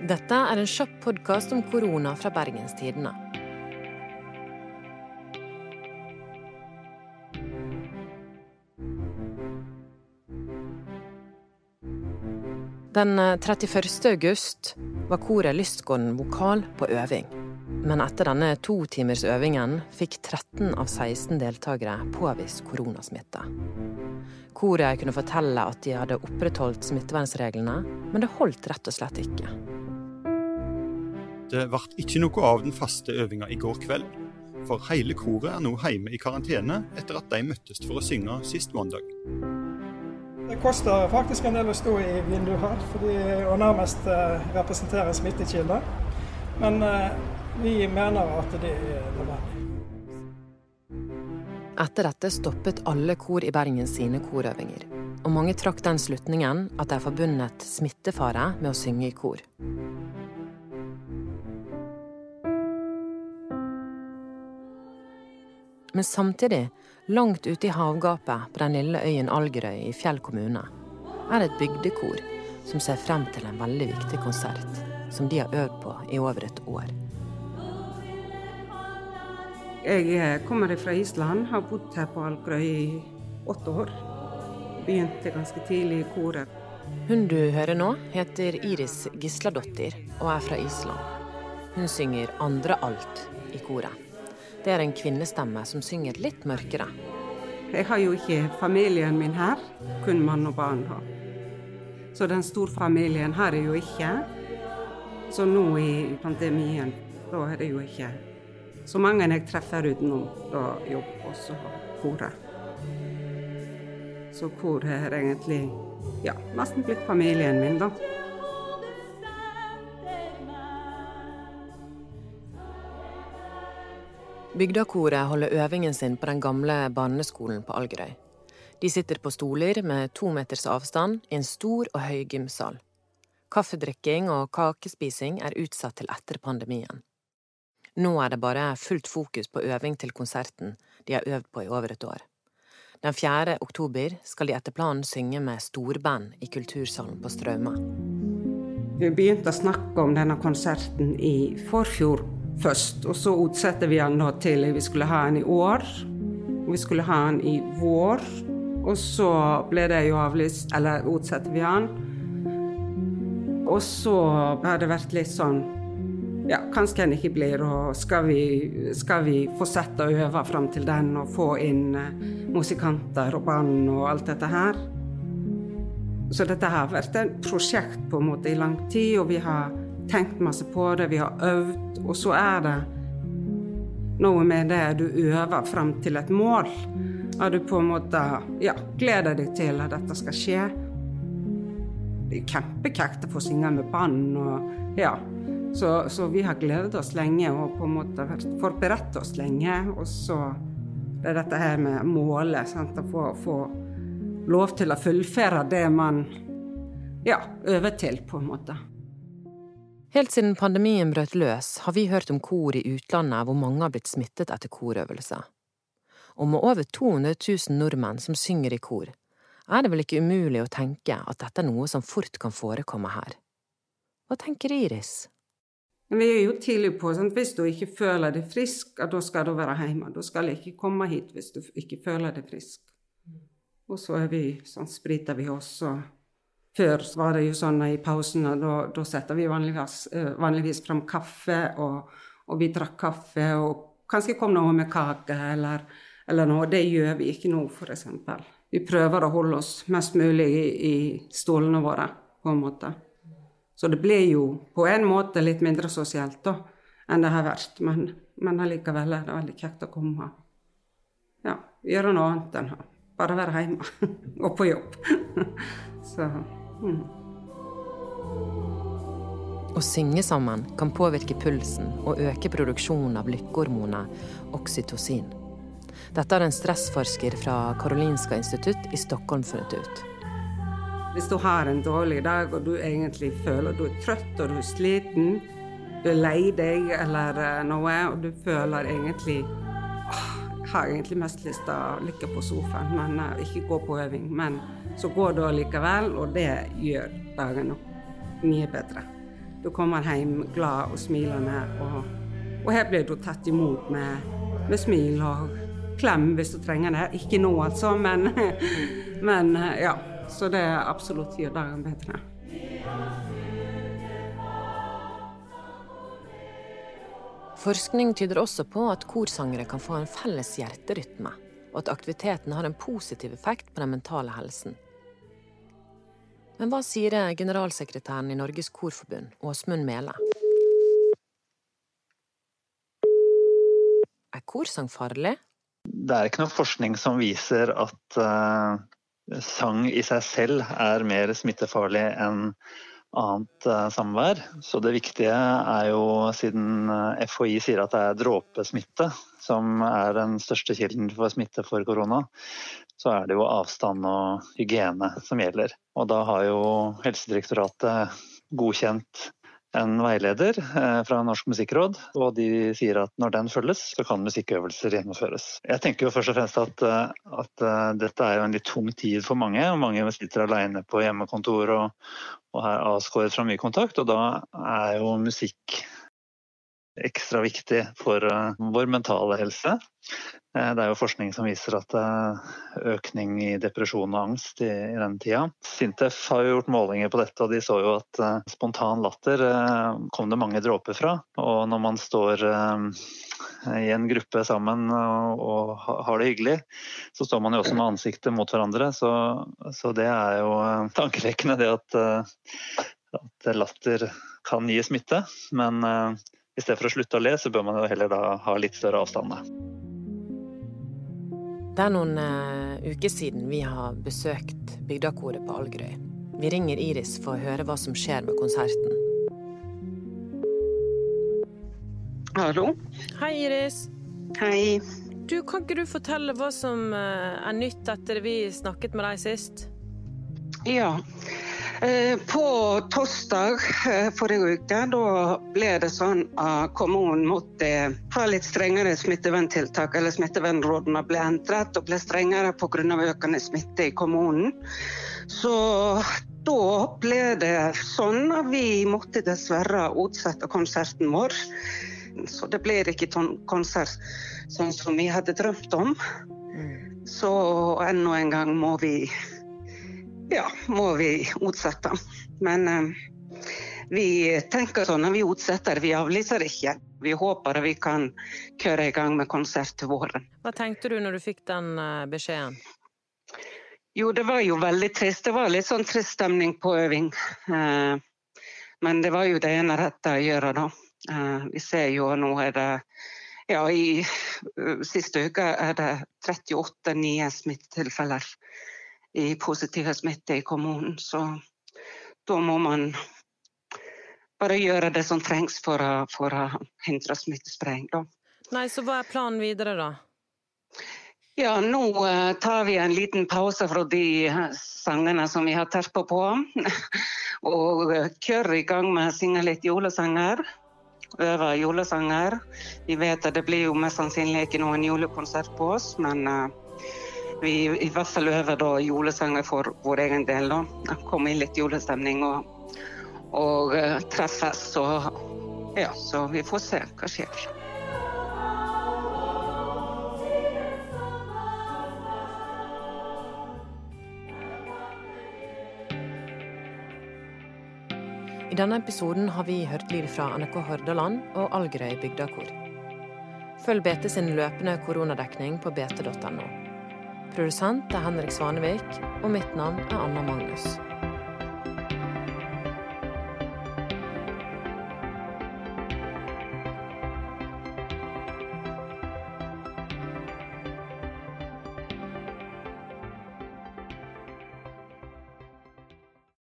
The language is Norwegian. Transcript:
Dette er en kjapp podkast om korona fra Bergenstidene. Den 31. august var koret Lystgården vokal på øving. Men etter denne to timers øvingen fikk 13 av 16 deltakere påvist koronasmitte. Koret kunne fortelle at de hadde opprettholdt smittevernreglene, men det holdt rett og slett ikke. Det ble ikke noe av den faste øvinga i går kveld. For hele koret er nå hjemme i karantene etter at de møttes for å synge sist mandag. Det koster faktisk en del å stå i vinduet her, fordi å nærmest eh, representere smittekilder. Men eh, vi mener at det er nødvendig. Etter dette stoppet alle kor i Bergen sine korøvinger. Og mange trakk den slutningen at det er forbundet smittefare med å synge i kor. Men samtidig, langt ute i havgapet på den lille øyen Algerøy i Fjell kommune, er det et bygdekor som ser frem til en veldig viktig konsert, som de har øvd på i over et år. Jeg eh, kommer fra Island, har bodd her på Algerøy i åtte år. Begynte ganske tidlig i koret. Hun du hører nå, heter Iris Gisladottir og er fra Island. Hun synger andre alt i koret. Det er en kvinnestemme som synger litt mørkere. Jeg har jo ikke familien min her, kun mann og barn. Her. Så den storfamilien har jeg jo ikke. Så nå i pandemien, da er det jo ikke så mange jeg treffer utenom da jobb også koret. Så koret er egentlig ja, nesten blitt familien min, da. Bygdakoret holder øvingen sin på den gamle barneskolen på Algerøy. De sitter på stoler med to meters avstand i en stor og høy gymsal. Kaffedrikking og kakespising er utsatt til etter pandemien. Nå er det bare fullt fokus på øving til konserten de har øvd på i over et år. Den 4. oktober skal de etter planen synge med storband i Kultursalen på Strauma. Vi begynte å snakke om denne konserten i forfjor først. Og så utsatte vi den da til vi skulle ha den i år. Vi skulle ha den i vår. Og så ble det jo avlyst, eller utsatte vi den. Og så har det vært litt sånn ja, kanskje den ikke blir, og skal vi, skal vi fortsette å øve fram til den og få inn uh, musikanter og band og alt dette her? Så dette har vært et prosjekt på en måte i lang tid, og vi har tenkt masse på det, vi har øvd, og så er det noe med det du øver fram til et mål. At du på en måte ja, gleder deg til at dette skal skje. Det er kjempekjekt å få synge med band. og ja, så, så, vi har gledet oss lenge og på en måte forberedt oss lenge. Og så det er dette her med målet. Sant? Å få, få lov til å fullføre det man ja, øver til, på en måte. Helt siden pandemien brøt løs, har vi hørt om kor i utlandet hvor mange har blitt smittet etter korøvelser. Og med over 200 000 nordmenn som synger i kor, er det vel ikke umulig å tenke at dette er noe som fort kan forekomme her. Hva tenker Iris? Vi er jo tidlig på sant? Hvis du ikke føler deg frisk, da skal du være hjemme. Da skal du ikke komme hit hvis du ikke føler deg frisk. Og så er vi, sånn spriter vi oss og før var det jo sånn i pausene, da, da setter vi vanligvis, uh, vanligvis fram kaffe, og, og, vi drakk kaffe, og kanskje kom noe med kake eller, eller noe. Det gjør vi ikke nå, f.eks. Vi prøver å holde oss mest mulig i, i stolene våre, på en måte. Så det blir jo på en måte litt mindre sosialt da, enn det har vært. Men, men allikevel er det veldig kjekt å komme ja, gjøre noe annet enn bare være hjemme og på jobb. Så Mm. Å synge sammen kan påvirke pulsen og øke produksjonen av lykkehormonet oksytocin. Dette har en stressforsker fra Karolinska institutt i Stockholm funnet ut. Hvis du har en dårlig dag og du egentlig føler du er trøtt og du er sliten, du er lei deg eller eh, noe, og du føler egentlig åh, har egentlig mest lyst til å ligge på sofaen, men uh, ikke gå på øving. men så går det likevel, og det gjør dagene mye bedre. Du kommer hjem glad og smilende. Og, og her blir du tatt imot med, med, smil og klem hvis du trenger det. Ikke nå, altså, men, men ja. Så det absolutt gjør dager bedre. Forskning tyder også på at korsangere kan få en felles hjerterytme, og at aktiviteten har en positiv effekt på den mentale helsen. Men hva sier generalsekretæren i Norges Korforbund, Åsmund Mele? Er korsang farlig? Det er ikke noe forskning som viser at uh, sang i seg selv er mer smittefarlig enn annet uh, samvær. Så det viktige er jo, siden uh, FHI sier at det er dråpesmitte som er den største kilden for smitte for korona, så er det jo avstand og hygiene som gjelder. Og da har jo Helsedirektoratet godkjent en veileder eh, fra Norsk musikkråd, og de sier at når den følges, så kan musikkøvelser gjennomføres. Jeg tenker jo først og fremst at, eh, at eh, dette er jo en litt tung tid for mange. og Mange sitter alene på hjemmekontor og, og er avskåret fra mye kontakt, og da er jo musikk ekstra viktig for uh, vår mentale helse. Uh, det er jo forskning som viser at det uh, er økning i depresjon og angst i, i denne tida. Sintef har jo gjort målinger på dette, og de så jo at spontan latter kom det mange dråper fra. Og når man står i en gruppe sammen og, har det hyggelig, så står man jo også med ansiktet mot hverandre. Så, så det er jo tankevekkende det at, at latter kan gi smitte. Men i stedet for å slutte å le, så bør man jo heller da ha litt større avstander. Det er noen uh, uker siden vi har besøkt Bygdakoret på Algerøy. Vi ringer Iris for å høre hva som skjer med konserten. Hallo. Hei, Iris. Hei. Du, Kan ikke du fortelle hva som uh, er nytt etter vi snakket med deg sist? Ja. Eh, på torsdag eh, forrige uke da ble det sånn at kommunen måtte ha litt strengere smitteverntiltak. Eller smittevernrådene ble endret og ble strengere pga. økende smitte i kommunen. Så da ble det sånn at vi måtte dessverre utsette konserten vår. Så det ble ikke konsert sånn som vi hadde drømt om. Mm. Så enda en gang må vi ja, må vi utsette. Men eh, vi tenker sånn at vi utsetter, vi avlyser ikke. Vi håper vi kan kjøre i gang med konsert til våren. Hva tenkte du når du fikk den eh, beskjeden? Jo, det var jo veldig trist. Det var litt sånn trist stemning på øving. Eh, men det var jo det ene rette å gjøre, da. Eh, vi ser jo nå er det ja, i siste uke er det 38 nye smittetilfeller i positive smitte i kommunen. Så da må man bare gjøre det som trengs for å, for å hindre smittespredning. Nei, Så hva er planen videre, da? Ja, nå uh, tar vi en liten pause fra de uh, sangene som vi har terpa på. og uh, kjører i gang med å synge litt julesanger. Øve julesanger. Vi vet at det blir jo mest sannsynlig ikke noen julekonsert på oss, men vi i hvert fall øver da julesanger for vår egen del. da. Komme i litt julestemning og, og uh, treffes. Og, ja, så vi får se hva skjer. I denne episoden har vi hørt lyd fra NRK Hordaland og Algerøy bygdakor. Følg BT sin løpende koronadekning på bt.no. Produsent er Henrik Svanevik, og mitt navn er Anna Magnus.